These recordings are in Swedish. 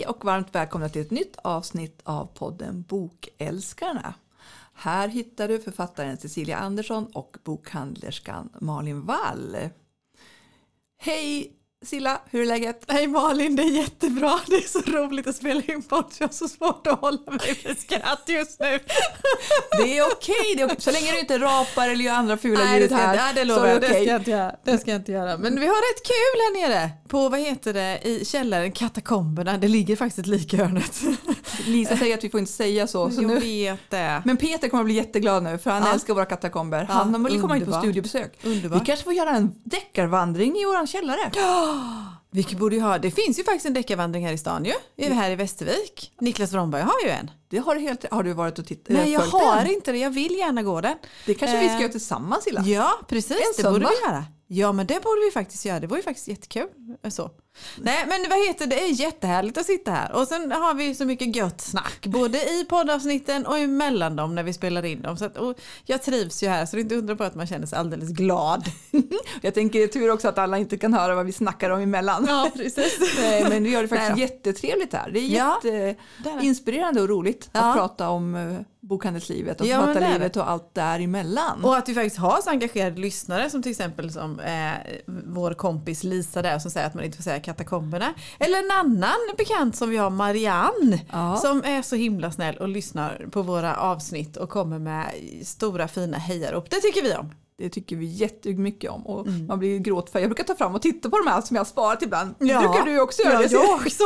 Hej och varmt välkomna till ett nytt avsnitt av podden Bokälskarna. Här hittar du författaren Cecilia Andersson och bokhandlerskan Malin Wall. Hej Silla, hur är läget? Hej Malin, det är jättebra. Det är så roligt att spela in podd jag har så svårt att hålla mig för skratt just nu. Det är okej, okej. så länge du inte rapar eller gör andra fula Nej, det ljud här. nej, det lovar jag. det Det ska, jag inte göra. det ska jag inte göra. Men vi har rätt kul här nere på, vad heter det, i källaren, katakomberna. Det ligger faktiskt ett lik hörnet. Lisa säger att vi får inte säga så. så jag nu. vet det. Men Peter kommer att bli jätteglad nu för han Ja. älskar våra katakomber. Ja, Han vill komma hit på studiebesök. Vi Underbart. kanske får göra en deckarvandring i våran källare. Vi borde ju ha, det finns ju faktiskt en deckarvandring här i stan ju. Här i Västervik. Niklas Bromberg har ju en. Det har, helt, har du varit och tittat Nej jag har den? inte det, jag vill gärna gå den. Det kanske vi ska Eh, göra tillsammans Silla. Ja, precis. En det borde söndag. vi göra. Ja, men det borde vi faktiskt göra. Det var ju faktiskt jättekul. Så. Nej, men vad heter det? Det är jättehärligt att sitta här. Och sen har vi så mycket gött snack. Både i poddavsnitten och emellan dem när vi spelar in dem. Så att, jag trivs ju här så det är inte undra på att man känner sig alldeles glad. Jag tänker det är tur också att alla inte kan höra vad vi snackar om emellan. Ja, precis. Nej, men vi gör det faktiskt jättetrevligt här. Det är Ja, jätteinspirerande och roligt Ja. att prata om eh, bokhandelslivet och Ja, författarlivet och allt däremellan. Och att vi faktiskt har så engagerade lyssnare som till exempel som eh, vår kompis Lisa där som säger att man inte får säga katakomberna. Eller en annan bekant som vi har, Marianne, Ja. som är så himla snäll och lyssnar på våra avsnitt och kommer med stora fina hejarop. Det tycker vi om. Det tycker vi jättemycket om och Mm. man blir gråtfärgad. Jag brukar ta fram och titta på de här som jag har sparat ibland. Ja. Det brukar du också göra. Ja, jag också.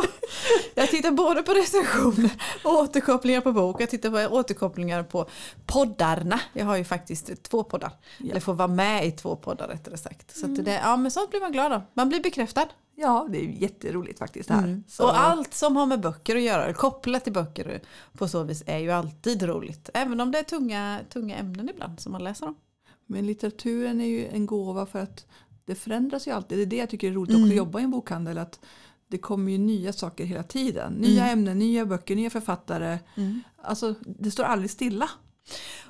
Jag tittar både på recensioner och återkopplingar på bok. Jag tittar på återkopplingar på poddarna. Jag har ju faktiskt två poddar. Ja. Eller får vara med i två poddar rättare sagt. Så att det, ja, men sånt blir man glad av. Man blir bekräftad. Ja, det är jätteroligt faktiskt det här. Mm. Och allt som har med böcker att göra, kopplat till böcker på så vis är ju alltid roligt. Även om det är tunga, tunga ämnen ibland som man läser om. Men litteraturen är ju en gåva för att det förändras ju alltid. Det är det jag tycker är roligt också Mm. att jobba i en bokhandel. Att det kommer ju nya saker hela tiden. Nya Mm. ämnen, nya böcker, nya författare. Alltså det står aldrig stilla.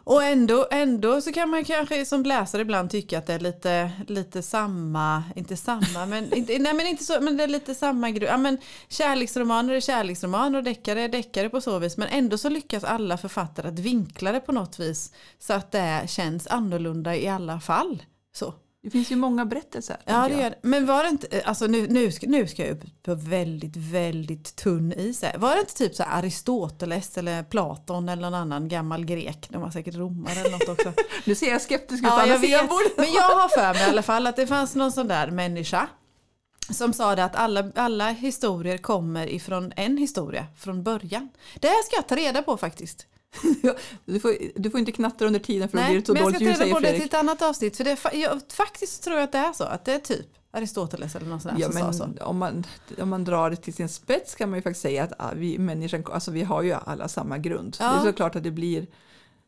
Och ändå, ändå så kan man kanske som läsare ibland tycka att det är lite, lite samma, inte samma, men inte, nej men inte så, men det är lite samma grund. Ja, men kärleksromaner är kärleksromaner och deckare är deckare på så vis. Men ändå så lyckas alla författare att vinkla det på något vis så att det känns annorlunda i alla fall. Så. Det finns ju många berättelser. Ja det gör. Men var det inte, alltså nu, nu, ska, nu ska jag upp på väldigt, väldigt tunn is. Var det inte typ så Aristoteles eller Platon eller någon annan gammal grek? De var säkert romare eller något också. Nu ser jag skeptisk ut ja, jag vet. Men jag har för mig i alla fall att det fanns någon sån där människa som sa det att alla, alla historier kommer ifrån en historia från början. Det här ska jag ta reda på faktiskt. Du får, du får inte knatta under tiden för då blir det så men jag dåligt ska ta ljud reda säger på det till Fredrik. ett annat avsnitt. För det, jag, faktiskt tror jag att det är så. Att det är typ Aristoteles eller någon sån Ja, som sa så. men om man, om man drar det till sin spets kan man ju faktiskt säga att ah, vi människan, alltså vi har ju alla samma grund. Ja. Det är såklart att det blir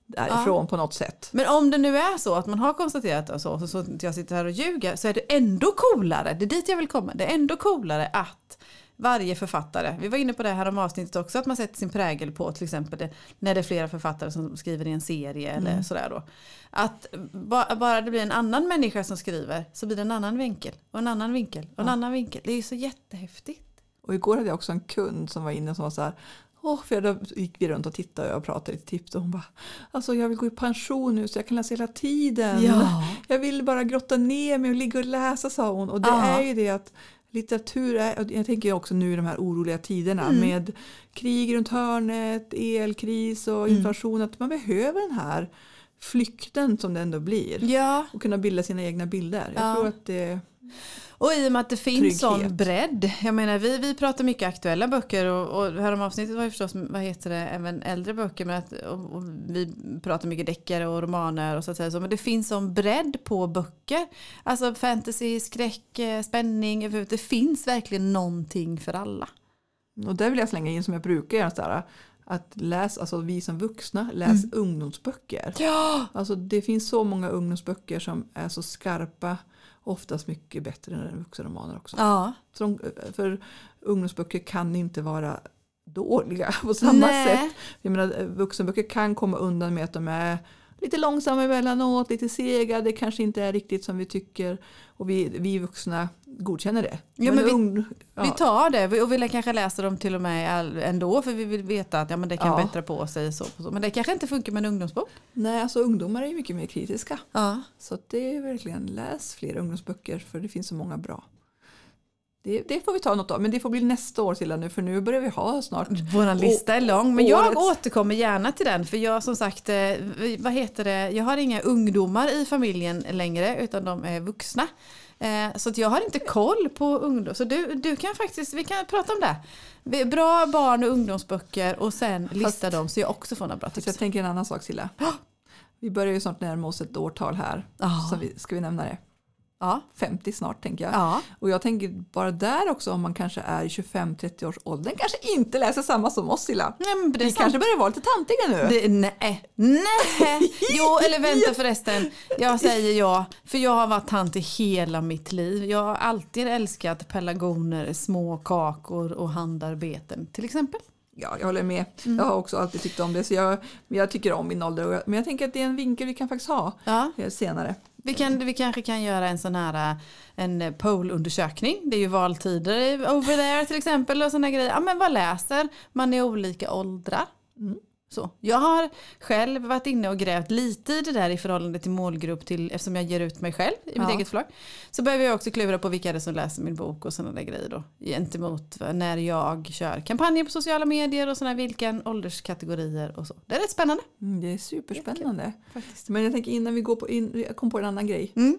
därifrån på något sätt. Men om det nu är så att man har konstaterat det så, så, så att jag sitter här och ljuger, så är det ändå coolare, det är dit jag vill komma, det är ändå coolare att varje författare, vi var inne på det här om avsnittet också, att man sätter sin prägel på till exempel det, när det är flera författare som skriver i en serie eller sådär då. Att ba, bara det blir en annan människa som skriver så blir det en annan vinkel och en annan vinkel och en annan vinkel. Det är ju så jättehäftigt. Och igår hade jag också en kund som var inne som var så här Åh, för då gick vi runt och tittade och jag pratade lite tips och hon bara Alltså jag vill gå i pension nu så jag kan läsa hela tiden. Ja. Jag vill bara grotta ner mig och ligga och läsa sa hon. Och det Ja. är ju det att litteratur är, jag tänker också nu i de här oroliga tiderna Mm. med krig runt hörnet, elkris och Mm. inflation att man behöver den här flykten som det ändå blir. Ja, Och kunna bilda sina egna bilder. Jag Ja. tror att det Och i och med att det finns Trygghet. sån bredd. Jag menar vi, vi pratar mycket aktuella böcker och, och här om avsnittet var ju förstås vad heter det, även äldre böcker. Men att, och, och vi pratar mycket deckare och romaner och så att säga så. Men det finns sån bredd på böcker. Alltså fantasy, skräck, eh, spänning. Det finns verkligen någonting för alla. Och där vill jag slänga in som jag brukar göra, så att läs, alltså vi som vuxna, läs Mm. ungdomsböcker. Ja! Alltså det finns så många ungdomsböcker som är så skarpa, oftast mycket bättre än vuxenromaner också. Ja. De, för ungdomsböcker kan inte vara dåliga på samma Nej. sätt. Jag menar, vuxenböcker kan komma undan med att de är lite långsamma emellanåt, lite sega, det kanske inte är riktigt som vi tycker och vi, vi vuxna godkänner det. Ja, men vi- ung, ja. Vi tar det och vill kanske läsa dem till och med ändå för vi vill veta att ja, men det kan Ja. bättra på sig. Så, så. Men det kanske inte funkar med en ungdomsbok. Nej, alltså ungdomar är ju mycket mer kritiska. Ja. Så det är verkligen läs fler ungdomsböcker för det finns så många bra. Det, det får vi ta något av, men det får bli nästa år Silla nu för nu börjar vi ha snart. Vår lista är lång men jag årets- återkommer gärna till den för jag som sagt, eh, vad heter det, jag har inga ungdomar i familjen längre utan de är vuxna. Eh, Så att jag har inte koll på ungdom. Så du, du kan faktiskt, vi kan prata om det. Bra barn och ungdomsböcker och sen lista dem så jag också får några bra Fast jag tips. tänker en annan sak Silla. Vi börjar ju snart närma oss ett årtal här. Ja. Så vi, ska vi nämna det? Ja. 50 snart tänker jag. Ja. Och jag tänker bara där också om man kanske är i 25-30 års åldern kanske inte läser samma som oss Silla. Vi sant. kanske börjar vara lite tantiga nu. Det, nej, nej. Jo, eller vänta förresten. Jag säger ja, för jag har varit tant i hela mitt liv. Jag har alltid älskat pelargoner, små kakor och handarbeten till exempel. Ja, jag håller med. Mm. Jag har också alltid tyckt om det. Så jag, jag tycker om min ålder. Men jag tänker att det är en vinkel vi kan faktiskt ha Ja, eh, senare vi, kan, vi kanske kan göra en sån här eh, en eh, pollundersökning. Det är ju valtider over there till exempel och såna grejer. Ja, men vad läser man i olika åldrar? Mm. Så. Jag har själv varit inne och grävt lite i det där i förhållande till målgrupp till, eftersom jag ger ut mig själv i mitt Ja. eget förlag. Så behöver jag också klura på vilka det är som läser min bok och sådana där grejer då. Gentemot när jag kör kampanjer på sociala medier och sådana vilken ålderskategorier och så. Det är rätt spännande Mm, det är superspännande. faktiskt. Men jag tänker innan vi går på in, jag kom på en annan grej. Mm.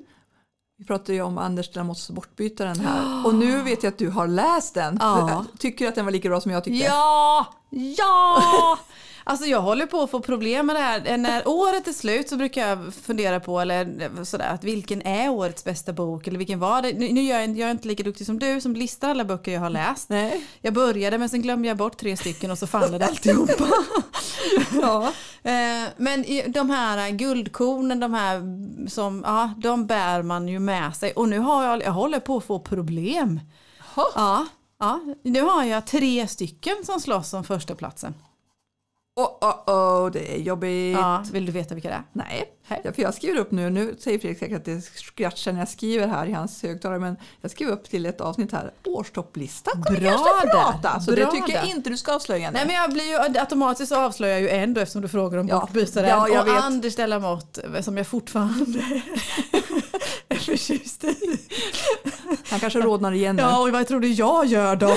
Vi pratade ju om Anders Delamottes Bortbytaren här. Och nu vet jag att du har läst den. Ja. Tycker du att den var lika bra som jag tyckte? Ja! Ja! Alltså jag håller på att få problem med det här. När året är slut så brukar jag fundera på eller sådär, att vilken är årets bästa bok eller vilken var det? Nu gör jag, jag är inte lika duktig som du som listar alla böcker jag har läst. Nej. Jag började men sen glömde jag bort tre stycken och så faller det alltihopa. Ja. Eh, Men de här guldkornen, de här som, ja, de bär man ju med sig. Och nu har jag, jag håller på att få problem. Ha. Ja, ja, nu har jag tre stycken som slåss om första platsen. Oh, oh, oh, det är jobbigt. Ja, vill du veta vilka det är? Nej. Ja, för jag skriver upp nu, nu säger Fredrik säkert att det skratchar när jag skriver här i hans högtalare, men jag skriver upp till ett avsnitt här, årstopplista kommer Bra kanske prata, så Bra det tycker jag där. inte du ska avslöja nu. Nej men jag blir ju automatiskt avslöjar jag ju en då eftersom du frågar om Ja. bortbytaren. Ja, jag och vet. Anders Delamotte som jag fortfarande är förtjust i. Han kanske rodnar igen nu. Ja och vad tror du jag gör då?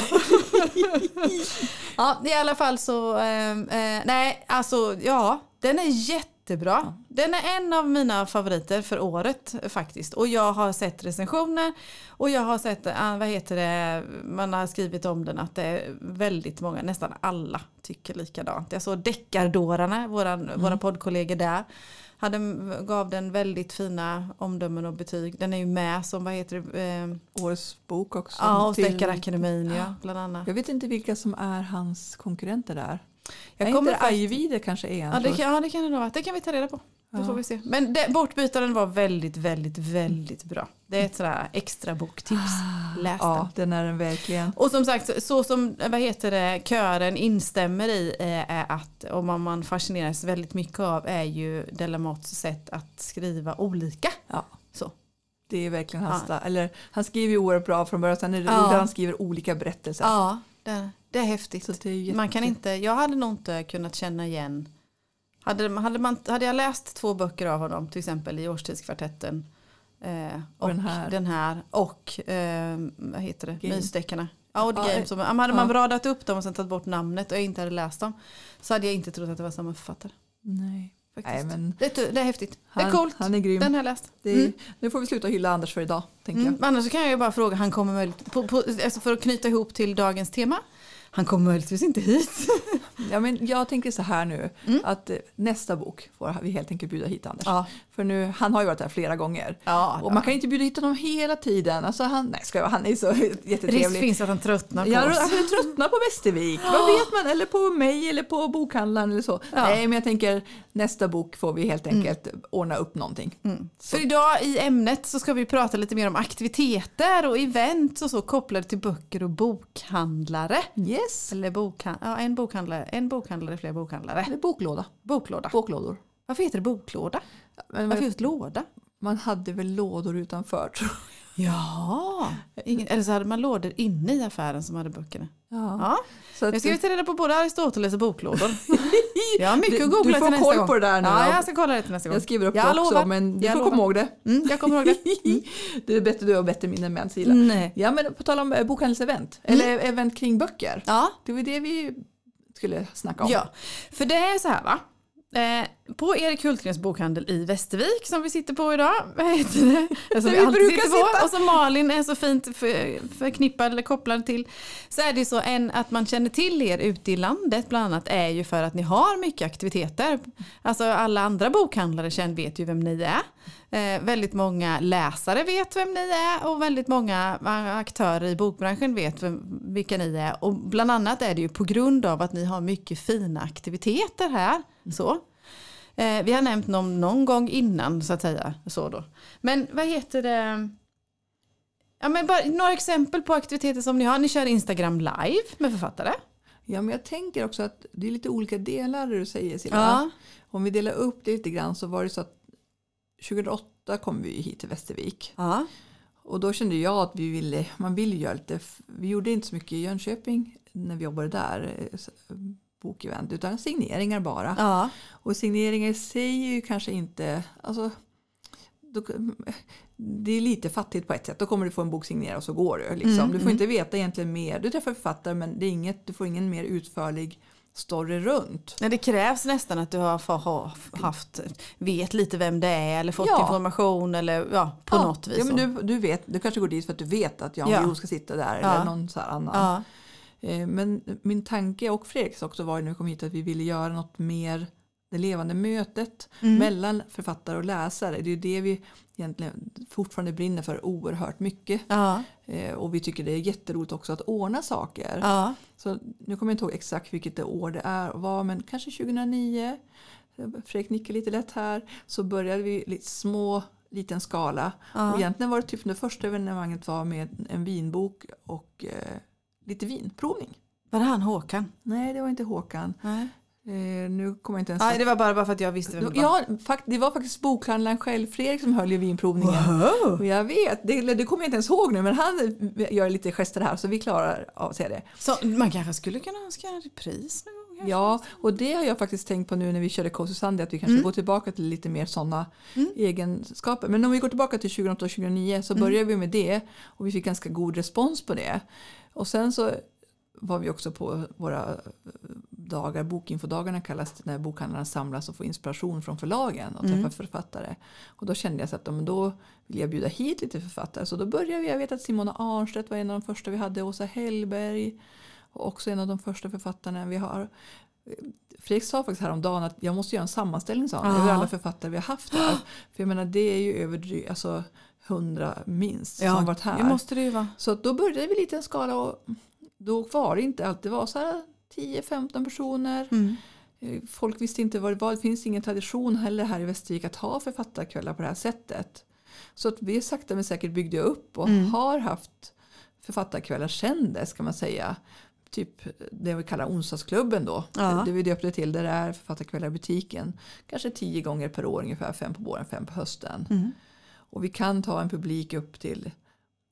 ja i alla fall så, ehm, eh, nej alltså ja den är jättebra. Den är en av mina favoriter för året faktiskt. Och jag har sett recensioner och jag har sett, eh, vad heter det, man har skrivit om den att det är väldigt många, nästan alla tycker likadant. Jag såg Deckardårarna, våran, våra poddkollegor där, hade, gav den väldigt fina omdömen och betyg. Den är ju med som, vad heter det, eh, Årets bok också. Ja, hos Deckarakademin ja, bland annat. Jag vet inte vilka som är hans konkurrenter där. Jag Jag kommer inte Ajvide kanske är en. Ja det, kan, ja, det kan det nog vara. Det kan vi ta reda på. Ja. får vi se. Men det, Bortbytaren var väldigt, väldigt, väldigt bra. Det är ett sådär extra boktips. Läs jag. den. Ja, den är den verkligen. Och som sagt, så- så som vad heter det, kören instämmer i eh, är att, och man, man fascineras väldigt mycket av, är ju Delamottes sätt att skriva olika. Ja. Så. Det är verkligen hans Ja. Eller han skriver ju oerhört bra från början. Sen är det Ja. att han skriver olika berättelser. Ja, det, det är häftigt. Det är Man kan inte, jag hade nog inte kunnat känna igen hade, hade, man, hade jag läst två böcker av honom till exempel i Årstidskvartetten eh, och, den här. den här och eh, vad heter det, Game. Mysdeckarna. Ja, Game. eh, Som, hade man ja. radat upp dem och sen tagit bort namnet och jag inte hade läst dem så hade jag inte trott att det var samma författare. Nej. Faktiskt. Nej, men det, är, det är häftigt. det är han, coolt. han är grym. Den har jag läst. Är, Mm. Nu får vi sluta hylla Anders för idag, tänker Mm. jag. Annars så kan jag ju bara fråga, han kommer möjligt, på, på, alltså för att knyta ihop till dagens tema. Han kommer möjligtvis inte hit. Ja, men jag tänker så här nu, Mm. att eh, nästa bok får vi helt enkelt bjuda hit Anders. Ja, För nu, han har ju varit här flera gånger. ja, Och man kan inte bjuda hit honom hela tiden. Alltså han, nej, ska jag, han är så Risk jättetrevlig. finns att han tröttnar på Jag oss. alltså, tröttnar på Västervik. Vad vet man? Eller på mig eller på bokhandlaren eller så. Ja. Nej, men jag tänker nästa bok får vi helt enkelt ordna upp någonting. Mm. För idag i ämnet så ska vi prata lite mer om aktiviteter och event och så kopplade till böcker och bokhandlare. Yes. Eller bokhan ja, en bokhandlare, en bokhandlare, fler bokhandlare. Eller boklåda. Boklåda. Boklådor. Varför heter det boklåda? Men Varför just låda? man hade väl lådor utanför tror jag. Ja, Ingen, eller så hade man lådor inne i affären som hade böckerna. Ja. Ja. Så att, Jag ska ta reda på både Aristoteles och boklådor. Jag har mycket Du- att googla du får till nästa koll gång. på det där nu Ja, jag ska kolla det till nästa gång. jag skriver upp Jag det också lovar. men du Jag får lovar. komma ihåg det. Mm, jag kommer ihåg det. Du är bättre, du har bättre minne än mig Cilla. Nej. Ja men på tal om eh, bokhandelsevent, eller event kring böcker. Ja, Det var det vi skulle snacka om. Ja, för det är så här va. Eh, på Erik Hultgrens bokhandel i Västervik som vi sitter på idag, vad heter det? Alltså, Där vi brukar sitta. och som Malin är så fint för, förknippad eller kopplad till. Så är det ju så en, att man känner till er ute i landet bland annat är ju för att ni har mycket aktiviteter. Alltså alla andra bokhandlare känner, vet ju vem ni är. Eh, väldigt många läsare vet vem ni är och väldigt många aktörer i bokbranschen vet vem, vilka ni är. Och bland annat är det ju på grund av att ni har mycket fina aktiviteter här. Så. Eh, vi har nämnt någon, någon gång innan så att säga. Så då. Men vad heter det? Ja, men bara, några exempel på aktiviteter som ni har. Ni kör Instagram live med författare. Ja, men jag tänker också att det är lite olika delar du säger Cilla. Ja. Om vi delar upp det lite grann så var det så att 2008 kom vi hit till Västervik. Ja. Och då kände jag att vi ville, man ville göra lite, vi gjorde inte så mycket i Jönköping när vi jobbade där, eh, bokevent, utan signeringar bara. Ja. Och signeringar i sig är ju kanske inte, alltså, då, det är lite fattigt på ett sätt. Då kommer du få en bok signerad och så går du. Liksom. Mm, du får mm. inte veta egentligen mer. Du träffar författare men det är inget, du får ingen mer utförlig story runt. Nej, det krävs nästan att du har haft, vet lite vem det är eller fått Ja. information eller ja, på ja, något vis. Ja, men du, du, vet, du kanske går dit för att du vet att Jan Ja. Guillou ska sitta där Ja. eller någon så här annan. ja. Eh, Men min tanke och Fredriks också var när vi kom hit att vi ville göra något mer det levande mötet Mm. mellan författare och läsare. Det är ju det vi egentligen fortfarande brinner för oerhört mycket. Ja. Eh, Och vi tycker det är jätteroligt också att ordna saker. Ja. Så nu kommer jag inte ihåg exakt vilket det år det är och var men kanske 2009. Fredrik nickar lite lätt här. Så började vi lite små liten skala. Ja. Och egentligen var det typ det första evenemanget var med en vinbok och eh, lite vinprovning. Var det han Håkan? Nej, det var inte Håkan. Nej. Eh, nu kommer jag inte ens Nej, det var bara, bara för att jag visste vem det var. Ja, fakt- det var faktiskt bokhandlaren själv, Fredrik, som höll i vinprovningen. Wow. Jag vet, det, det kommer jag inte ens ihåg nu, men han gör lite gester här så vi klarar av att säga det. Så man kanske skulle kunna önska en repris någon gång? kanske? Ja, och det har jag faktiskt tänkt på nu när vi körde Cozy Sunday, att vi kanske går tillbaka till lite mer sådana egenskaper. Men om vi går tillbaka till 2008 och 2009 så började vi med det och vi fick ganska god respons på det. Och sen så var vi också på våra dagar, bokinfodagarna kallas det, när bokhandlarna samlas och får inspiration från förlagen och träffar författare. Och då kände jag så att ja, men då vill jag bjuda hit lite författare. Så då började vi, jag vet att Simona Arnstedt var en av de första vi hade, Åsa Hellberg och också en av de första författarna vi har. Fredrik sa faktiskt häromdagen att jag måste göra en sammanställning sa han, Ja. över alla författare vi har haft här. För jag menar det är ju över alltså, hundra minst som har varit här. det måste det ju vara. Så då började vi lite en skala och då var det inte alltid, var så här 10-15 personer. Mm. Eh, Folk visste inte vad det var, det finns ingen tradition heller här i Västervik att ha författarkvällar på det här sättet. Så att vi sakta men säkert byggde upp och Mm. har haft författarkvällar sedan dess kan man säga. Typ det vi kallar onsdagsklubben då. Ja. Det vi döpte till det är författarkvällar i butiken. Kanske tio gånger per år ungefär, fem på våren, fem på hösten. Mm. Och vi kan ta en publik upp till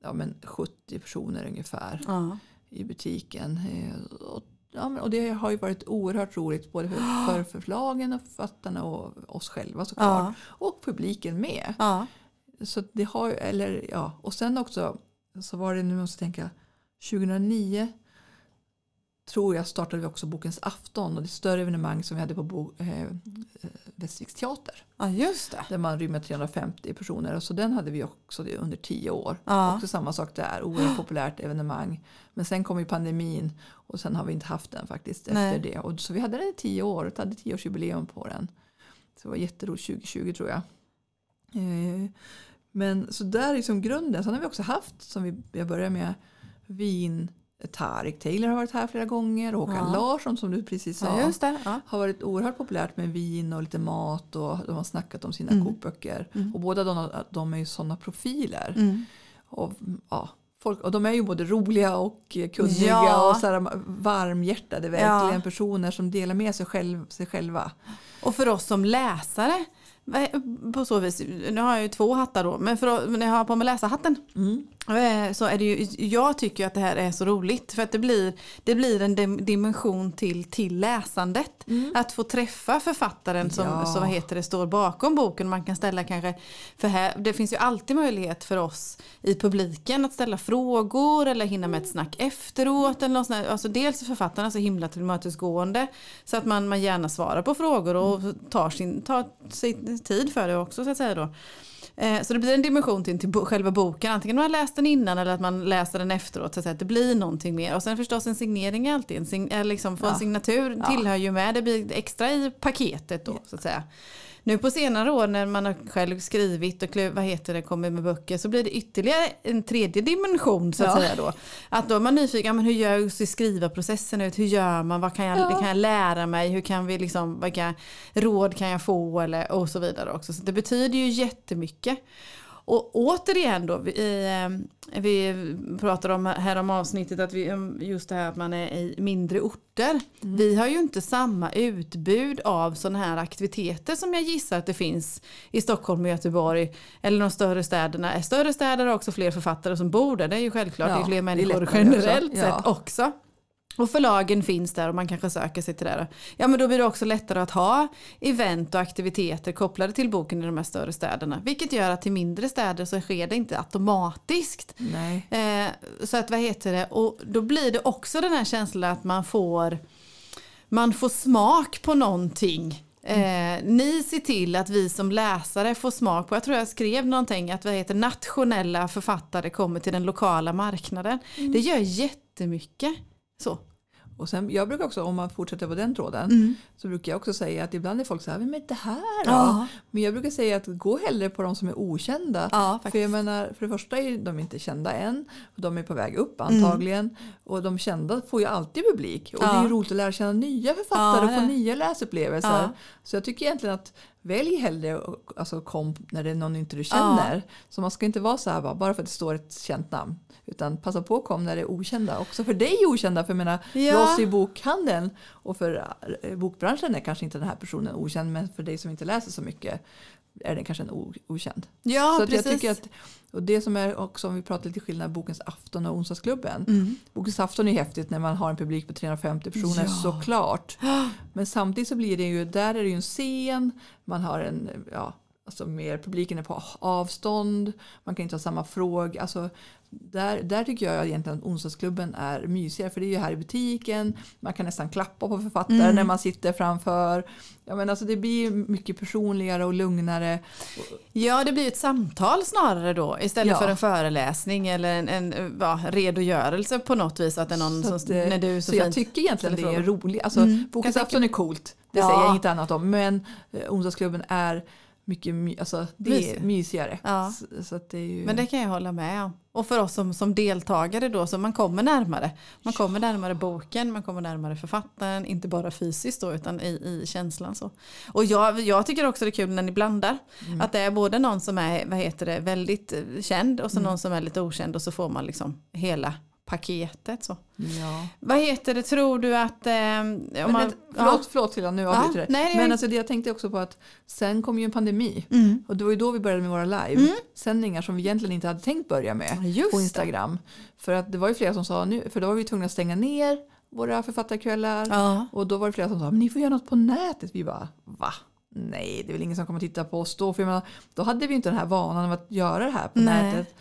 ja, men 70 personer ungefär Ja. I butiken. Eh, Och, ja, och det har ju varit oerhört roligt både för, för förlagen och författarna och oss själva såklart. Ja. Och publiken med. Ja. Så det har, eller, ja. Och sen också så var det, nu måste jag tänka, 2009 tror jag startade vi också Bokens afton och det större evenemang som vi hade på Bo, eh, Västerviks teater. ja, just det. Där man rymmer 350 personer. Och så den hade vi också under tio år. Ja. Också samma sak där, oerhört populärt evenemang. Men sen kom ju pandemin och sen har vi inte haft den faktiskt efter Nej. det. Och så vi hade den i tio år, vi hade tioårsjubileum på den. Så det var jätteroligt 2020 tror jag. Eh, men så där är liksom grunden. Sen har vi också haft, som vi, jag började med, vin. Tarik Taylor har varit här flera gånger. Håkan Ja. Larsson som du precis sa Ja, det. Ja. har varit oerhört populärt med vin och lite mat och de har snackat om sina Mm. kokböcker. Mm. Och båda de, de är ju sådana profiler. Mm. Och, ja, folk, och de är ju både roliga och kunniga Ja. och så här varmhjärtade verkligen personer som delar med sig, själv, sig själva. Och för oss som läsare på så vis, nu har jag ju två hattar då, men för, när jag har på mig läsarhatten Mm. Eh, så är det ju, jag tycker att det här är så roligt för att det blir, det blir en dim- dimension till, till läsandet. Att få träffa författaren som, Ja. som vad heter det, står bakom boken. Man kan ställa kanske, för här, det finns ju alltid möjlighet för oss i publiken att ställa frågor eller hinna med ett snack efteråt. Eller något alltså dels är författarna så himla tillmötesgående så att man, man gärna svarar på frågor och tar, sin, tar sig tid för det också så att säga då. Eh, Så det blir en dimension till, till själva boken. Antingen man har läst den innan eller att man läser den efteråt. Så att det blir någonting mer. Och sen förstås en signering är alltid. En sign, eller liksom en Ja. signatur Ja. tillhör ju med. Det blir extra i paketet då så att säga. Nu på senare år när man har själv skrivit och vad heter det, kommer med böcker så blir det ytterligare en tredje dimension så att Ja. säga då. Att då är man nyfiken, men hur gör ser skrivarprocessen ut? Hur gör man? Vad kan jag, Ja. kan jag lära mig? Hur kan vi liksom, vilka råd kan jag få? Eller, och så vidare också. Så det betyder ju jättemycket. Och återigen då, vi, eh, vi pratar om här om avsnittet att vi, just det här att man är i mindre orter. Vi har ju inte samma utbud av sådana här aktiviteter som jag gissar att det finns i Stockholm och Göteborg eller de större städerna. Större städer har också fler författare som bor där, det är ju självklart, Ja, det är fler är människor lättare generellt också. Ja. sett också. Och förlagen finns där och man kanske söker sig till det. Ja men då blir det också lättare att ha event och aktiviteter kopplade till boken i de här större städerna. Vilket gör att till mindre städer så sker det inte automatiskt. Nej. Eh, så att vad heter det, och då blir det också den här känslan att man får, man får smak på någonting. Eh, ni ser till att vi som läsare får smak på, jag tror jag skrev någonting att vad heter nationella författare kommer till den lokala marknaden. Det gör jättemycket. Så. Och sen, jag brukar också, om man fortsätter på den tråden, Mm. så brukar jag också säga att ibland är folk så här, men det här då? Ja. Men jag brukar säga att gå hellre på de som är okända. Ja, för jag menar, för det första är de inte kända än, och de är på väg upp antagligen. Och de kända får ju alltid publik. Och Ja. det är ju roligt att lära känna nya författare och få nya läsupplevelser. Så jag tycker egentligen att välj hellre alltså kom när det är någon inte du känner. Så man ska inte vara så här bara, bara för att det står ett känt namn. Utan passa på att kom när det är okända. Också för dig okända. För jag menar, Ja. för oss i bokhandeln och för eh, bokbranschen är kanske inte den här personen okänd. Men för dig som inte läser så mycket är den kanske en okänd. Ja, så att jag precis. tycker att, och det som är också om vi pratar lite skillnad Bokens afton och onsdagsklubben. Mm. Bokens afton är häftigt när man har en publik på 350 personer Ja. såklart. Men samtidigt så blir det ju, där är det ju en scen, man har en, ja, alltså mer, publiken är på avstånd, man kan inte ha samma fråga. Alltså, där, där tycker jag egentligen att onsdagsklubben är mysigare för det är ju här i butiken, man kan nästan klappa på författaren Mm. när man sitter framför. Ja, men alltså det blir mycket personligare och lugnare. Ja, det blir ett samtal snarare då istället Ja. för en föreläsning eller en, en ja, redogörelse på något vis. Att det är någon Så som, eh, när du så, Så jag tycker egentligen det är roligt. Alltså, Mm, Bokens kan afton är coolt, det Ja. säger jag inget annat om. Men eh, onsdagsklubben är mycket my, alltså, det är Mysig. mysigare. Ja. Så, så det är ju... Men det kan jag hålla med om. Och för oss som, som deltagare då, så man kommer närmare. Man kommer närmare boken, man kommer närmare författaren, inte bara fysiskt då, utan i, i känslan. Så. Och jag, jag tycker också det är kul när ni blandar. Mm. Att det är både någon som är vad heter det, väldigt eh, känd och så Mm. någon som är lite okänd och så får man liksom hela paketet. Så. ja. Vad heter det, tror du att... Eh, om Men man, det, förlåt, förlåt Hilda, nu avbryter jag. det- Men alltså, det jag tänkte också på att sen kom ju en pandemi. Mm. Och det var ju då vi började med våra live-sändningar som vi egentligen inte hade tänkt börja med Just på det. Instagram. För att det var ju flera som sa nu, för då var vi tvungna att stänga ner våra författarkvällar. Ja. Och då var det flera som sa, men ni får göra något på nätet. Vi bara, va? Nej, det är väl ingen som kommer titta på oss då. För menar, då hade vi inte den här vanan av att göra det här på Nej. nätet.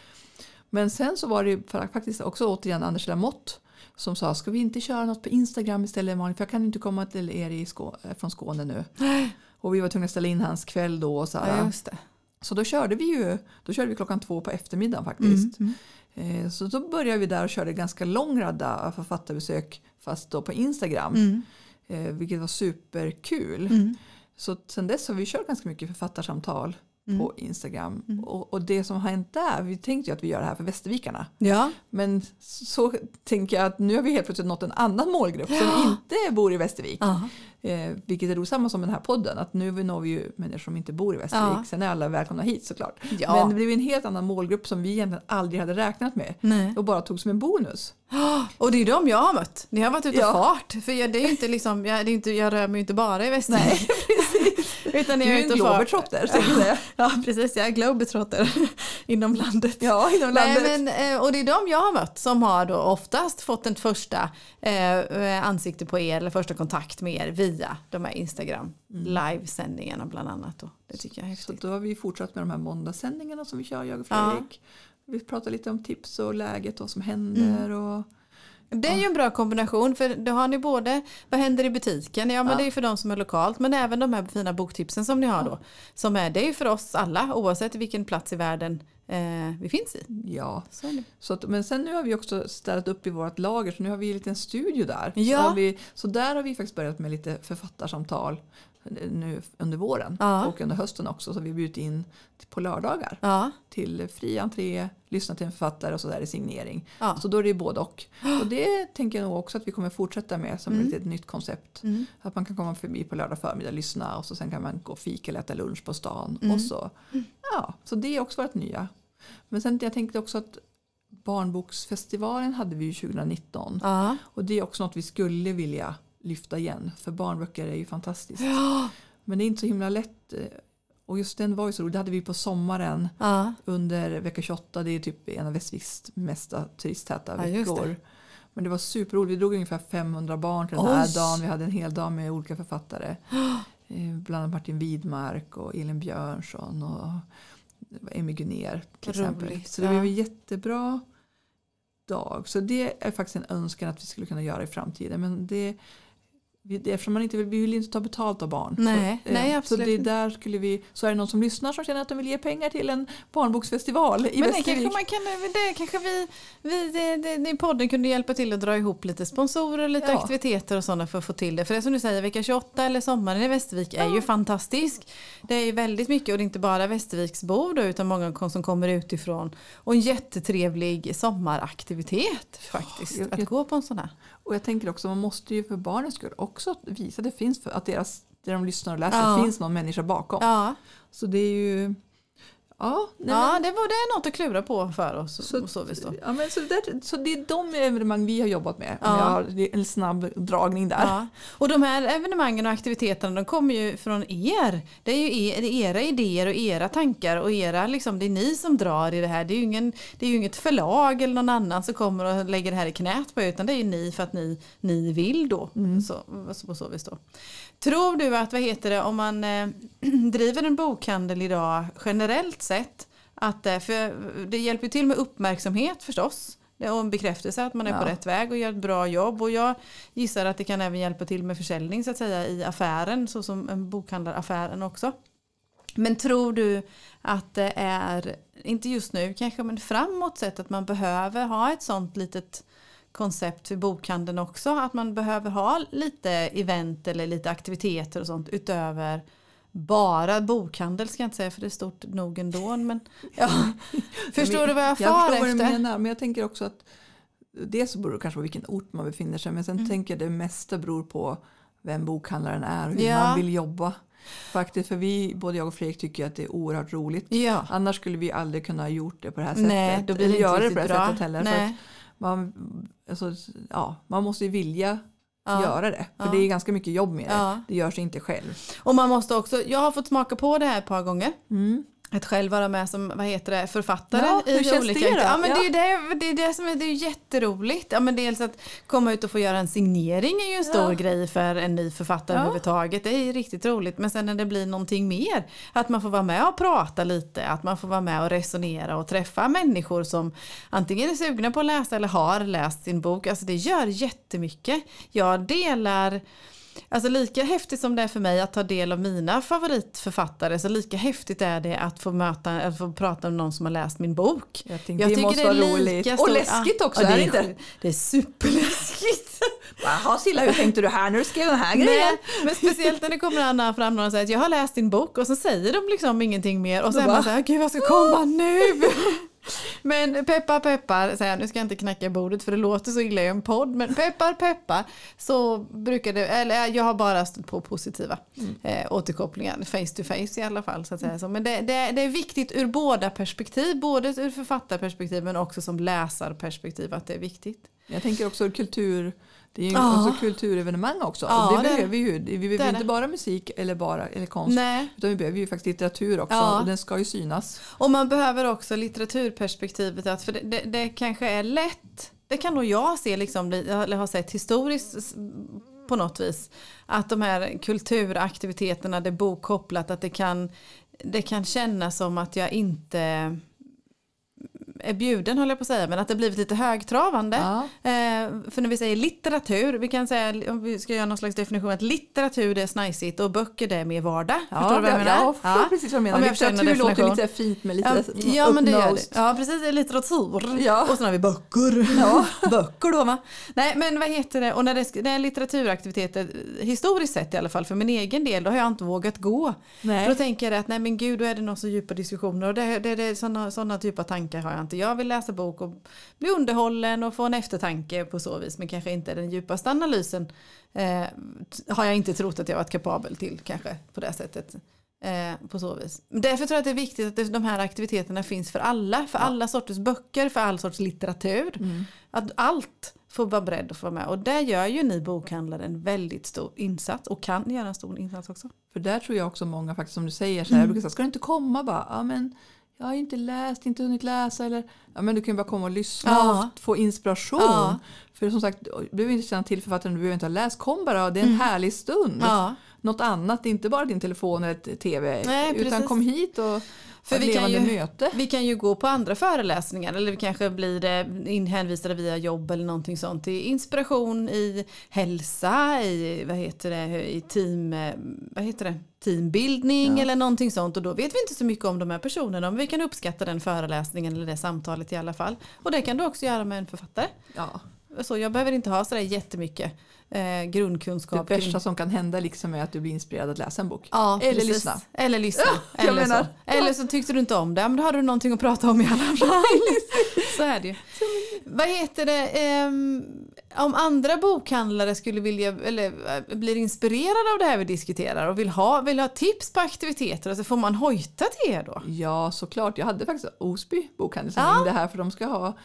Men sen så var det ju fa- faktiskt också återigen Anders Lamotte som sa, ska vi inte köra något på Instagram istället Malin? För jag kan inte komma till er i Skå- eh, från Skåne nu. Och vi var tvungna att ställa in hans kväll då. Och så, ja, så då körde vi ju då körde vi klockan två på eftermiddagen faktiskt. Mm. Eh, Så då började vi där och körde ganska lång radda författarbesök fast då på Instagram. Mm. Eh, vilket var superkul. Mm. Så sen dess har vi kört ganska mycket författarsamtal Mm. på Instagram. Och, och det som har hänt där, vi tänkte ju att vi gör det här för Västervikarna. Ja. Men så tänker jag att nu har vi helt plötsligt nått en annan målgrupp som inte bor i Västervik. Ja. Eh, vilket är då samma som den här podden, att nu når vi ju människor som inte bor i Västervik. Ja. Sen är alla välkomna hit såklart. Ja. Men det blev en helt annan målgrupp som vi egentligen aldrig hade räknat med. Nej. Och bara tog som en bonus. Och det är de jag har mött. Ni har varit ute Ja. fart. För jag, det är inte liksom, jag, det är inte, jag rör mig ju inte bara i Västervik. Utan Du jag är är en och globetrotter. Ja precis, jag är globetrotter inom landet. Ja, inom landet. Nej, men, eh, och det är de jag har mött som har då oftast fått en första eh, ansikte på er eller första kontakt med er via de här Instagram livesändningarna bland annat. Då. Det tycker jag är Mm. Så häftigt. då har vi fortsatt med de här måndagssändningarna som vi kör, jag och Ja. Fredrik. Vi pratar lite om tips och läget, vad som händer. Mm. Och, Det är ju en bra kombination för då har ni både vad händer i butiken, ja men Ja. det är för de som är lokalt men även de här fina boktipsen som ni har då. Som är, det är ju för oss alla oavsett vilken plats i världen eh, vi finns i. ja. Så. Så att, men sen nu har vi också ställt upp i vårt lager så nu har vi en liten studio där. Ja. Så, vi, så där har vi faktiskt börjat med lite författarsamtal nu under våren Ja. och under hösten också. Så vi bjudit in på lördagar Ja, till fri entré, lyssna till en författare och så där i signering. ja. Så då är det både och. Och det tänker jag nog också att vi kommer fortsätta med som Mm. ett, nytt koncept. Mm. Att man kan komma förbi på lördag förmiddag, lyssna och så sen kan man gå och fika eller äta lunch på stan. Mm. Och så. Ja, så det är också varit nya. Men sen jag tänkte också att Barnboksfestivalen hade vi ju 2019. Ja. Och det är också något vi skulle vilja lyfta igen. För barnböcker är ju fantastiskt. Ja. Men det är inte så himla lätt. eh, Och just den var ju så rolig. Det hade vi på sommaren Ja. under vecka 28. Det är typ en av Västerviks mesta turisttäta Ja, veckor. Men det var superroligt. Vi drog ungefär 500 barn till den här dagen. Vi hade en hel dag med olika författare. Eh, Bland annat Martin Widmark och Elin Björnsson och Emmy Gunér till exempel. Roligt, Så det blev en jättebra dag. Så det är faktiskt en önskan att vi skulle kunna göra i framtiden. Men det, eftersom man inte vill, vi vill inte ta betalt av barn. Nej, så, eh, nej, Så absolut det är inte. där skulle vi, så är det någon som lyssnar som känner att de vill ge pengar till en barnboksfestival i Men det kanske, man kan, det kanske vi, vi det, det, det, podden kunde hjälpa till att dra ihop lite sponsorer, lite Ja. aktiviteter och sådana för att få till det. För det som du säger, vecka 28 eller sommaren i Västervik är ju fantastisk. Det är ju väldigt mycket och det är inte bara Västerviksbor då, utan många som kommer utifrån. Och en jättetrevlig sommaraktivitet faktiskt, jag- att jag- gå på en sån här. Och jag tänker också, man måste ju för barnens skull också visa att det finns, för, att deras, det de lyssnar och läser, Ja. finns någon människa bakom. Ja, Så det är ju, ja. nej, ja men- det, var, det är något att klura på för oss. Så, och så, visst då. ja, men så, där, så det är de evenemang vi har jobbat med. Ja. jag har en snabb dragning där. Ja. Och de här evenemangen och aktiviteterna de kommer ju från er. Det är ju er, era idéer och era tankar och era, liksom, det är ni som drar i det här. Det är ju, ingen, det är inget förlag eller någon annan som kommer och lägger det här i knät på er utan det är ju ni för att ni, ni vill då. Så, så, på så vis då. Tror du att, vad heter det, om man eh, driver en bokhandel idag generellt sett att, eh, för det hjälper till med uppmärksamhet förstås. Det är en bekräftelse att man är på Ja. rätt väg och gör ett bra jobb. Och jag gissar att det kan även hjälpa till med försäljning så att säga i affären, så som en bokhandlaraffären också. Men tror du att det är, inte just nu kanske, men framåt sett att man behöver ha ett sånt litet koncept för bokhandeln också? Att man behöver ha lite event eller lite aktiviteter och sånt utöver bara bokhandel ska jag inte säga för det är stort nog ändå. Men, ja. Förstår du vad jag jag far förstår vad du efter? menar, men jag tänker också att dels beror det kanske på vilken ort man befinner sig men sen Mm. tänker jag det mesta beror på vem bokhandlaren är och hur Ja. man vill jobba. Faktiskt, för vi, både jag och Fredrik tycker att det är oerhört roligt. Ja. Annars skulle vi aldrig kunna ha gjort det på det här sättet. Nej, då blir Eller det göra inte det på det här bra. sättet heller. För att Nej. Man, alltså, ja, man måste ju vilja Ja. göra det. För Ja. det är ganska mycket jobb med det. Ja. Det görs inte själv. Och man måste också, jag har fått smaka på det här ett par gånger. Mm. Att själv vara med som vad heter det, författare Ja, hur i känns olika det då? Ja, men Ja. Det är det, det, är det som är, det är jätteroligt. Ja, men dels att komma ut och få göra en signering är ju en stor Ja. grej för en ny författare Ja. överhuvudtaget. Det är ju riktigt roligt. Men sen när det blir någonting mer, att man får vara med och prata lite, att man får vara med och resonera och träffa människor som antingen är sugna på att läsa eller har läst sin bok. Alltså det gör jättemycket. Jag delar Alltså lika häftigt som det är för mig att ta del av mina favoritförfattare så lika häftigt är det att få möta, att få prata med någon som har läst min bok. Jag tänkte, det måste vara roligt. Och stor- läskigt också, ja, är det det inte? sjukt. Det är superläskigt. Jaha Silla, hur tänkte du här när du skrev den här grejen? Nej, men speciellt när det kommer Anna fram någon och säger att jag har läst din bok och så säger de liksom ingenting mer och så Då är man bara, så här, gud vad ska komma nu? Men peppar peppar, så här, nu ska jag inte knacka bordet för det låter så illa i en podd, men peppar peppar så brukar det, eller jag har bara stött på positiva eh, återkopplingar, face to face i alla fall. Så att säga. Så, men det, det, det är viktigt ur båda perspektiv, både ur författarperspektiv men också som läsarperspektiv att det är viktigt. Jag tänker också kultur, det är ju Ja. också kulturevenemang också. Ja, och det det behöver vi ju. Vi behöver inte det. bara musik eller bara eller konst. Nej. Utan vi behöver ju faktiskt litteratur också. Ja. Och den ska ju synas. Och man behöver också litteraturperspektivet. För det, det, det kanske är lätt, det kan nog jag se, liksom, eller har sett historiskt på något vis. Att de här kulturaktiviteterna, det bokkopplat, att det kan, det kan kännas som att jag inte är bjuden håller jag på att säga, men att det blivit lite högtravande. Ja. Eh, för när vi säger litteratur, vi kan säga om vi ska göra någon slags definition att litteratur det är snajsigt och böcker det är mer vardag. förstår du vad jag det- menar? Ja, jag förstår precis vad du menar. Om jag Litteratur låter lite fint med lite Ja, ja men det gör det. Ja precis, det är litteratur. Ja. Och sen har vi böcker. Ja. böcker då va. Nej men vad heter det, och när det, det är litteraturaktiviteter, historiskt sett i alla fall för min egen del, då har jag inte vågat gå. Nej. För då tänker jag att nej men gud då är det någon så djupa diskussioner och det, det, det, sådana, sådana typer av tankar har jag inte. Jag vill läsa bok och bli underhållen och få en eftertanke på så vis men kanske inte den djupaste analysen eh, har jag inte trott att jag varit kapabel till kanske på det sättet. Eh, på så vis. Därför tror jag att det är viktigt att de här aktiviteterna finns för alla, för alla sorters böcker, för all sorts litteratur. Mm. Att allt får vara beredd att få vara med och där gör ju ni bokhandlare en väldigt stor insats och kan göra en stor insats också. För där tror jag också många faktiskt som du säger så här, Mm. jag brukar säga, ska du inte komma bara? Ja men jag har inte läst, inte hunnit läsa eller ja men du kan ju bara komma och lyssna Ja. och få inspiration. Ja. För som sagt, du behöver inte känna till författaren, du behöver inte ha läst, kom bara, det är en härlig stund. Mm. Ja. Något annat, inte bara din telefon eller tv, Nej, utan precis. kom hit och För vi kan ju- möte. Vi kan ju gå på andra föreläsningar eller vi kanske blir eh, hänvisade via jobb eller någonting sånt till inspiration i hälsa, i, vad heter det, i team, eh, vad heter det, teambildning Ja. eller någonting sånt och då vet vi inte så mycket om de här personerna men vi kan uppskatta den föreläsningen eller det samtalet i alla fall. Och det kan du också göra med en författare. Ja. Så jag behöver inte ha sådär jättemycket eh, Det grundkunskap. kring- värsta som kan hända liksom är att du blir inspirerad att läsa en bok. Ja, Eller precis. lyssna. Eller lyssna. jag eller, menar. så. eller så tyckte du inte om det, men då hade du någonting att prata om i alla fall. så är det ju. Vad heter det, ehm, om andra bokhandlare skulle vilja, eller eh, blir inspirerade av det här vi diskuterar och vill ha, vill ha tips på aktiviteter, alltså får man hojta till er då? Ja, såklart. Jag hade faktiskt Osby bokhandel som Ja. ringde här för de ska ha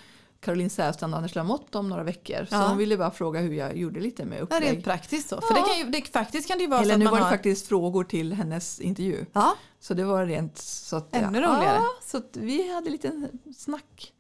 Caroline Sävstrand och Anders Lamotte om några veckor. Så Ja. hon ville bara fråga hur jag gjorde lite med Ja, upplägg. rent praktiskt så. För Ja. det kan ju, det, faktiskt kan det vara Eller så att nu man var det har... faktiskt frågor till hennes intervju. Ja, Så det var rent så att... Ännu ja, roligare. Ja, så vi hade lite snack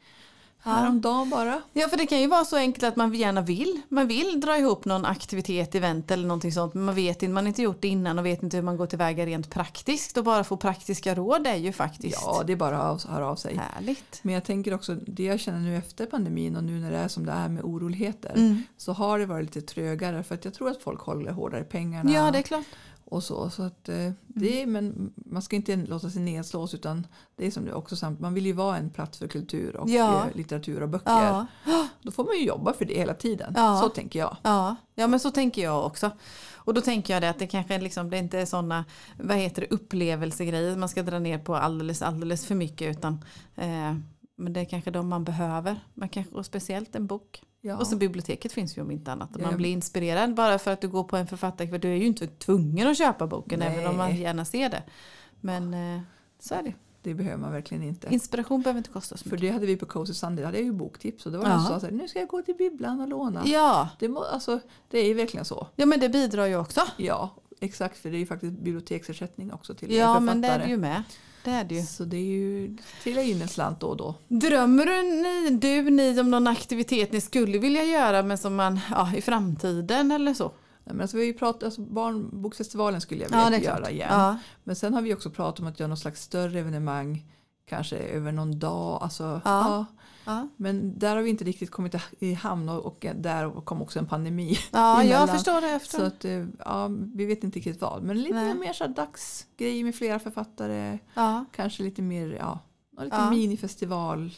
häromdagen bara. Ja, för det kan ju vara så enkelt att man gärna vill. Man vill dra ihop någon aktivitet, event eller någonting sånt. Men man vet inte, man har inte gjort det innan och vet inte hur man går tillväga rent praktiskt. Och bara få praktiska råd är ju faktiskt Ja, det är bara att höra av sig. härligt. Men jag tänker också, det jag känner nu efter pandemin och nu när det är som det är med oroligheter Mm. så har det varit lite trögare för att jag tror att folk håller hårdare pengarna. Ja, det är klart. Och så. så att, eh, det är, men man ska inte låta sig nedslås utan det är som det också samt, man vill ju vara en plats för kultur och Ja. eh, litteratur och böcker. Ja. Då får man ju jobba för det hela tiden. Ja. Så tänker jag. Ja, ja, men så tänker jag också. Och då tänker jag det att det kanske liksom, det inte är sådana vad heter det, upplevelsegrejer man ska dra ner på alldeles, alldeles för mycket. Utan, eh, men det är kanske de man behöver. Man kanske, och speciellt en bok. Ja. Och så biblioteket finns ju om inte annat. Ja, Man ja. blir inspirerad bara för att du går på en författarkväll. Du är ju inte tvungen att köpa boken Nej. även om man gärna ser det. Men eh, så är det. Det behöver man verkligen inte. Inspiration behöver inte kosta så För mycket. det hade vi på Cozy Sunday, hade jag ju boktips och det var Ja. någon som sa så här, nu ska jag gå till bibblan och låna. Ja. Det, må, alltså, det är ju verkligen så. ja, men det bidrar ju också. Ja, exakt för det är ju faktiskt biblioteksersättning också till Ja, författare. men det är det ju med. Det är det ju. Så det är ju, trillar in en slant då och då. Drömmer du ni, du ni om någon aktivitet ni skulle vilja göra men som man ja, i framtiden eller så? Nej, men alltså, vi har ju pratat, alltså, barnboksfestivalen skulle jag vilja göra igen. Ja. Men sen har vi också pratat om att göra något slags större evenemang. Kanske över någon dag. Alltså, ja. Ja. Men där har vi inte riktigt kommit i hamn och, och där kom också en pandemi. Ja, jag förstår det. Förstår. Så att, eh, ja, vi vet inte riktigt vad. Men lite Nej. mer så här dagsgrej med flera författare. ja. Kanske lite mer, ja, lite Ja. minifestival.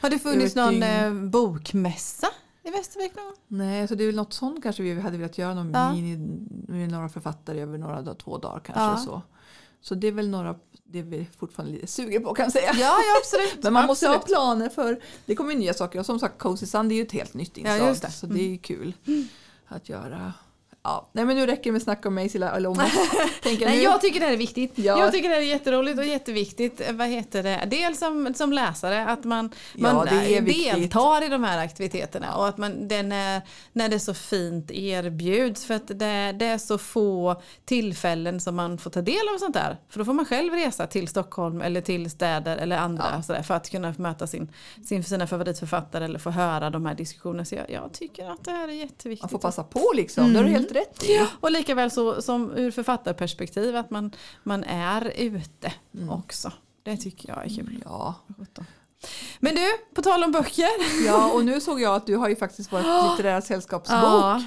Har det funnits någon eh, bokmässa i Västervik någon? Nej, så det är väl något sånt kanske vi hade velat göra. Någon Ja. mini, med några författare över några två dagar kanske. Ja. Så. Så det är väl några, det är vi fortfarande lite suger på kan jag säga. Ja, ja absolut. Men man måste ha planer för det kommer ju nya saker. Och som sagt Cozy Sun det är ju ett helt nytt inslag. just det. Så det är ju kul att göra Ja. Nej men nu räcker det med snack om mig eller om oss. Nej, jag tycker det här är viktigt. Ja. Jag tycker det här är jätteroligt och jätteviktigt. Eh, Vad heter det? Dels som, som läsare att man, Ja, man det är eh, deltar i de här aktiviteterna och att man, den är, när det så fint erbjuds. För att det, det är så få tillfällen som man får ta del av sånt där. För då får man själv resa till Stockholm eller till städer eller andra Ja. sådär, för att kunna möta sin, sin, sina favoritförfattare eller få höra de här diskussionerna. Så jag, jag tycker att det här är jätteviktigt. Man får passa på liksom, det har du Mm. helt rätt i. Och lika väl så, som ur författarperspektiv att man, man är ute också. Det tycker jag är kul. Ja. Men du, på tal om böcker. ja, och nu såg jag att du har ju faktiskt varit litterära sällskapsbok Ja,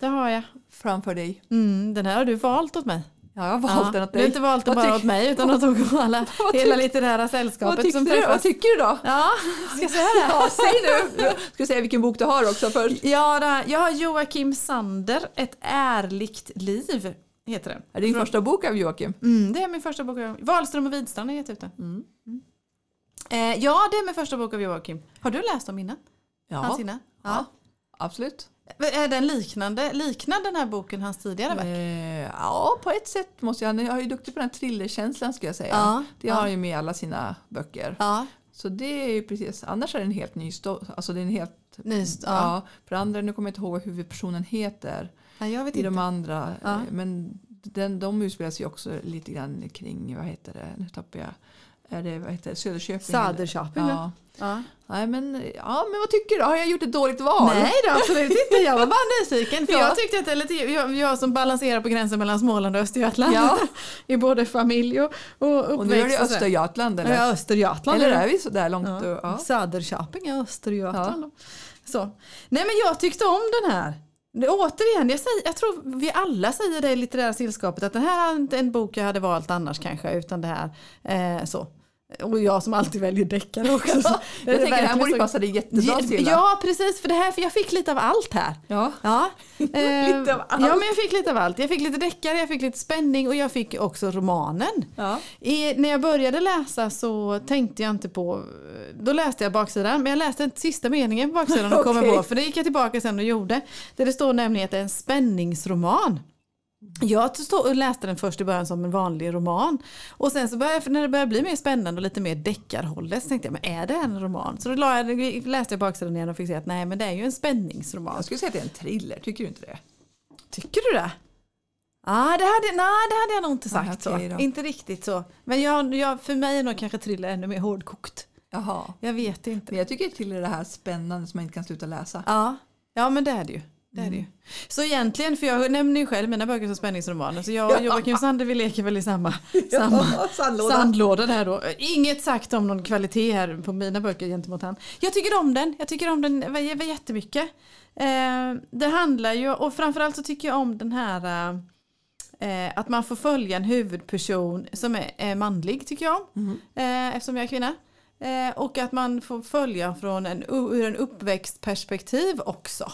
det har jag. framför dig. Mm, den här har du valt åt mig. Ja, jag har valt den åt Du har dig. inte valt den Vad bara åt mig utan åt alla, Vad hela litterära Vad sällskapet tyckte som du? Vad tycker du då? Ja, ska jag säga det? Ja, säg nu! Ska säga vilken bok du har också först? Ja, det- jag har Joakim Sander, Ett ärligt liv, heter den. Är det din första bok av Joakim? Mm, det är min första bok. av- Wahlström och Widstrand har gett ut den. Mm. Eh, ja, det är min första bok av Joakim. Har du läst dem innan? Ja, Hans innan? ja. absolut. Är den liknande, liknar den här boken hans tidigare verk? Eh, ja, på ett sätt måste jag. Han är ju duktig på den här thrillerkänslan ska jag säga. Ja, Det har han ju med i alla sina böcker. Ja, Så det är ju precis, annars är det en helt ny story. Alltså det är en helt, nyst. ja. Ja. för andra, nu kommer jag inte ihåg vad huvudpersonen heter ja, jag vet i inte. de andra. Eh, Men den, de utspelar sig också lite grann kring, vad heter det, nu tappar jag. Är det, vad heter det, Söderköping? Söderköping, ja. Ja. Nej, men, ja, men vad tycker du? Har jag gjort ett dåligt val? Nej då, absolut inte. Jag var bara nyfiken. För Ja. jag tyckte att det är lite, jag, jag som balanserar på gränsen mellan Småland och Östergötland. Ja. I både familj och, och uppväxt. Och nu är det. Östergötland eller? Ja, Östergötland. Eller är det. vi så där långt? Ja. Ja. Söderköping är Östergötland. Så. Nej men jag tyckte om den här. Det, återigen, jag, säger, jag tror vi alla säger det i litterära sällskapet att den här är inte en bok jag hade valt annars kanske utan det här. Eh, så. Och jag som alltid väljer deckare också. Är Jag tänker det här borde så- passa dig jättebra Silla. Ja precis, för det här, för jag fick lite av allt här. Ja. Ja. Lite av allt. Ja men jag fick lite av allt. Jag fick lite deckare, jag fick lite spänning och jag fick också romanen. Ja. I, när jag började läsa så tänkte jag inte på, då läste jag baksidan, men jag läste den sista meningen på baksidan och kom Okej. på, för det gick jag tillbaka sen och gjorde. Där det står nämligen att det är en spänningsroman. Jag läste den först i början som en vanlig roman. Och sen så började, när det började bli mer spännande och lite mer deckarhållet så tänkte jag, men är det en roman? Så då jag, läste jag baksidan igen och fick se att nej men det är ju en spänningsroman. Jag skulle säga att det är en thriller, tycker du inte det? Tycker du det? Ah, det hade, nej, det hade jag nog inte sagt Ah, okej så. Inte riktigt så. Men jag, jag, för mig är nog kanske thriller ännu mer hårdkokt. Jaha. Jag vet inte. Men jag tycker till är det här spännande som man inte kan sluta läsa. Ja, ja men det är det ju. Det är det ju. Så egentligen, för jag nämner ju själv mina böcker som spänningsromaner, så jag och Joakim Sander vi leker väl i samma, samma sandlåda. sandlåda där då. Inget sagt om någon kvalitet här på mina böcker gentemot han. Jag tycker om den, jag tycker om den jättemycket. Eh, det handlar ju, och framförallt så tycker jag om den här eh, att man får följa en huvudperson som är, manlig tycker jag. Mhm. Eh, eftersom jag är kvinna. Och att man får följa från en, ur en uppväxtperspektiv också.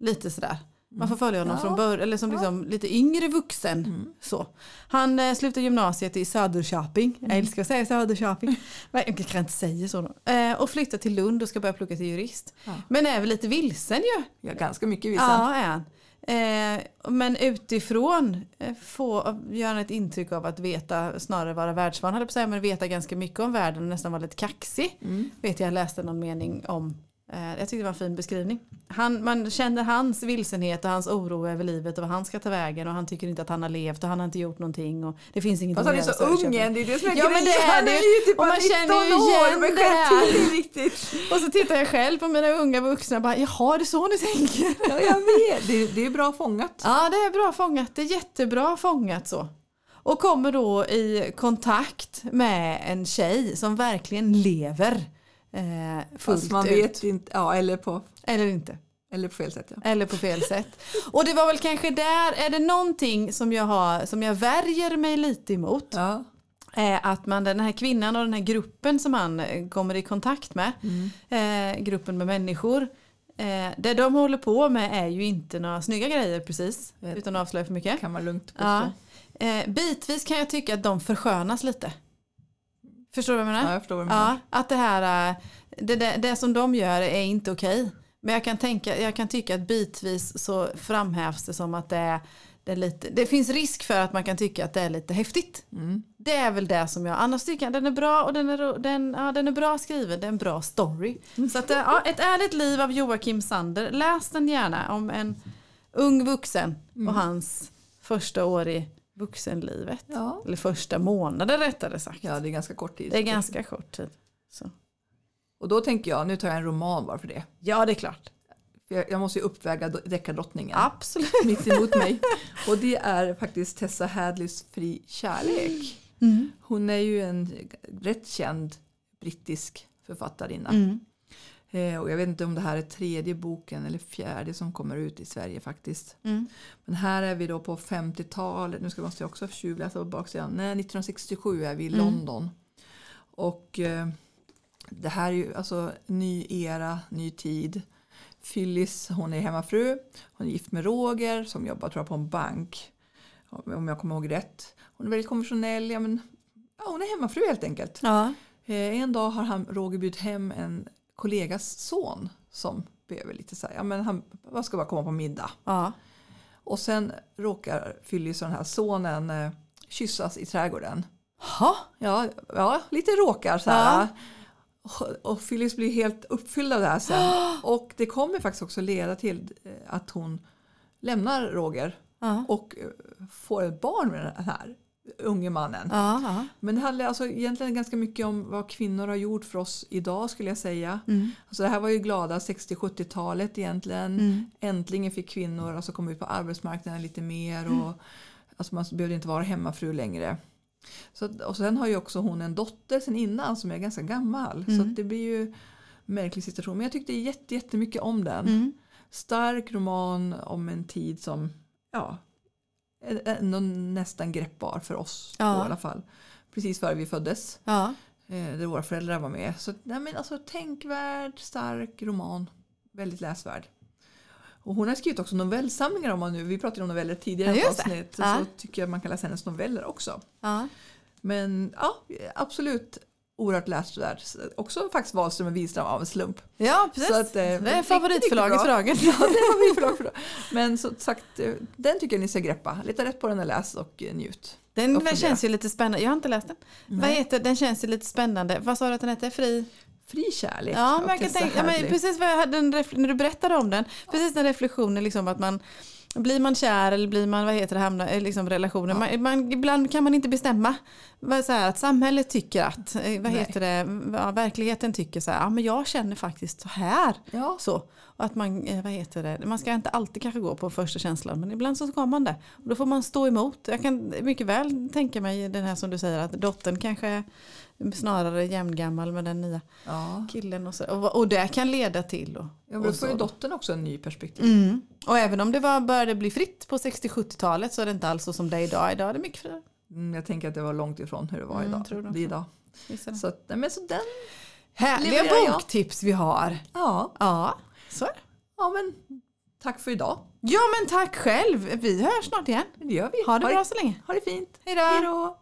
Lite sådär. Man får följa honom Ja. från början, eller som liksom lite yngre vuxen. Mm. Så. Han eh, slutar gymnasiet i Söderköping. Mm. Jag älskar att säga Söderköping. Men Jag kan inte säga så. Då. Eh, och flyttar till Lund och ska börja plugga till jurist. Ja. Men är väl lite vilsen ju. Ja, ganska mycket vissa. Ja, är han. Eh, men utifrån eh, få göra ett intryck av att veta, snarare vara världsvan, höll jag på att säga, men veta ganska mycket om världen och nästan vara lite kaxig. Mm. Vet jag, jag läste någon mening om. Eh, jag tyckte det var en fin beskrivning. Han, man känner hans vilsenhet och hans oro över livet och vad han ska ta vägen och han tycker inte att han har levt och han har inte gjort någonting och det finns ingenting Fast han är så ung än, det är det som är Ja, grejen. det är Han är ju typ Och man bara 19 känner ju år, igen men är. Och så tittar jag själv på mina unga vuxna och bara, jaha det är så ni tänker. Ja, jag vet. Det, det är bra fångat. Ja, det är bra fångat. Det är jättebra fångat så. Och kommer då i kontakt med en tjej som verkligen lever eh, Fast man ut. vet inte, ja, eller på, Eller inte. eller på fel sätt. Ja. Eller på fel sätt. Och det var väl kanske där, är det någonting som jag, har, som jag värjer mig lite emot. Ja. Eh, att man, den här kvinnan och den här gruppen som han eh, kommer i kontakt med. Mm. Eh, gruppen med människor. Eh, det de håller på med är ju inte några snygga grejer precis. Vet. Utan att avslöja för mycket. Kan man lugnt påstå. Ja. Eh, bitvis kan jag tycka att de förskönas lite. Förstår du vad jag menar? Ja, jag förstår vad du menar. Ja, att det här, eh, det, det, det som de gör är inte okej. Men jag kan, tänka, jag kan tycka att bitvis så framhävs det som att det är, det lite, det finns risk för att man kan tycka att det är lite häftigt. Mm. Det är väl det som jag, annars tycker jag den är bra och den är, den, ja, den är bra skriven, det är en bra story. Så att, eh, ja, Ett ärligt liv av Joakim Sander, läs den gärna om en ung vuxen och hans första år i vuxenlivet. Ja. Eller första månaden rättare sagt. ja, det är ganska kort tid. Det är ganska kort tid. Så. Och då tänker jag, nu tar jag en roman bara för det. Ja det är klart. Jag, jag måste ju uppväga deckardrottningen Absolut. mitt emot mig. Och det är faktiskt Tessa Hadleys Fri kärlek. Mm. Hon är ju en rätt känd brittisk författarinna. Mm. Eh, och jag vet inte om det här är tredje boken eller fjärde som kommer ut i Sverige faktiskt. Mm. Men här är vi då på 50-talet, nu ska man se också tjuvläsa på baksidan. Nej, 1967 är vi i Mm. London. Och eh, det här är ju alltså ny era, ny tid. Phyllis, hon är hemmafru. Hon är gift med Roger som jobbar tror jag, på en bank. Om jag kommer ihåg rätt. Hon är väldigt konventionell. Ja, men, ja, hon är hemmafru helt enkelt. Ja. Eh, en dag har han, Roger bjudit hem en kollegas son som behöver lite så här, ja men han han ska bara komma på middag. Ja. Och sen råkar Phyllis och den här sonen eh, kyssas i trädgården. Ha. Ja, ja lite råkar så här. Och, och Phyllis blir helt uppfylld av det här sen. Och det kommer faktiskt också leda till eh, att hon lämnar Roger Ja. och eh, får ett barn med den här unge mannen. Ja. Men det handlar alltså egentligen ganska mycket om vad kvinnor har gjort för oss idag skulle jag säga. Mm. Alltså det här var ju glada 60-70-talet egentligen. Mm. Äntligen fick kvinnor alltså komma ut på arbetsmarknaden lite mer. Och, alltså man behövde inte vara hemmafru längre. Så, och sen har ju också hon en dotter sen innan som är ganska gammal. Så Mm. att det blir ju en märklig situation. Men jag tyckte jätte, jättemycket om den. Mm. Stark roman om en tid som ja, ändå nästan greppbar för oss Ja. i alla fall. Precis före vi föddes. Ja. Eh, där våra föräldrar var med. Så nej, men alltså, tänkvärd, stark roman. Väldigt läsvärd. Och hon har skrivit också novellsamlingar om nu. Vi pratade om noveller tidigare i Ja, avsnitt. Ja. Så tycker jag man kan läsa hennes noveller också. Ja. Men ja, absolut oerhört läsvärd. Också faktiskt Wahlström och Wihlström av en slump. ja, precis. Att, eh, det är favoritförlaget för dagen. Ja, det för. Men så sagt, eh, den tycker jag ni ska greppa. Leta rätt på den och läs och eh, njut. Den Och känns ju lite spännande. Jag har inte läst den. Vad heter den? känns ju lite spännande. Vad sa du att den heter? Fri? Fri kärlek Ja, men jag kan tänka, ja, precis vad jag hade när du berättade om den. Precis den reflektionen liksom att man blir man kär eller blir man, vad heter det, hamnar i liksom relationer. Man, man, ibland kan man inte bestämma. Så här, att samhället tycker att, eh, vad Nej. heter det, ja, verkligheten tycker så här, ja men jag känner faktiskt så här. Ja, Så. Och att man, eh, vad heter det, man ska inte alltid kanske gå på första känslan men ibland så ska man det. Och då får man stå emot. Jag kan mycket väl tänka mig den här som du säger att dottern kanske snarare jämngammal med den nya ja. killen och så. Och, och det kan leda till. Och, Ja, då får ju dottern också en ny perspektiv. Mm. Och även om det var, började bli fritt på 60-70-talet så är det inte alls så som det är idag. Idag är det mycket friare. Mm, jag tänker att det var långt ifrån hur det var Mm, idag. tror det det idag. Det. Så, att, men så den, Härliga levererar jag. boktips vi har. ja, Ja, så det. ja, men tack för idag. Ja men tack själv. Vi hörs snart igen. Det gör vi. Ha det bra så länge. Ha det fint. Hej då.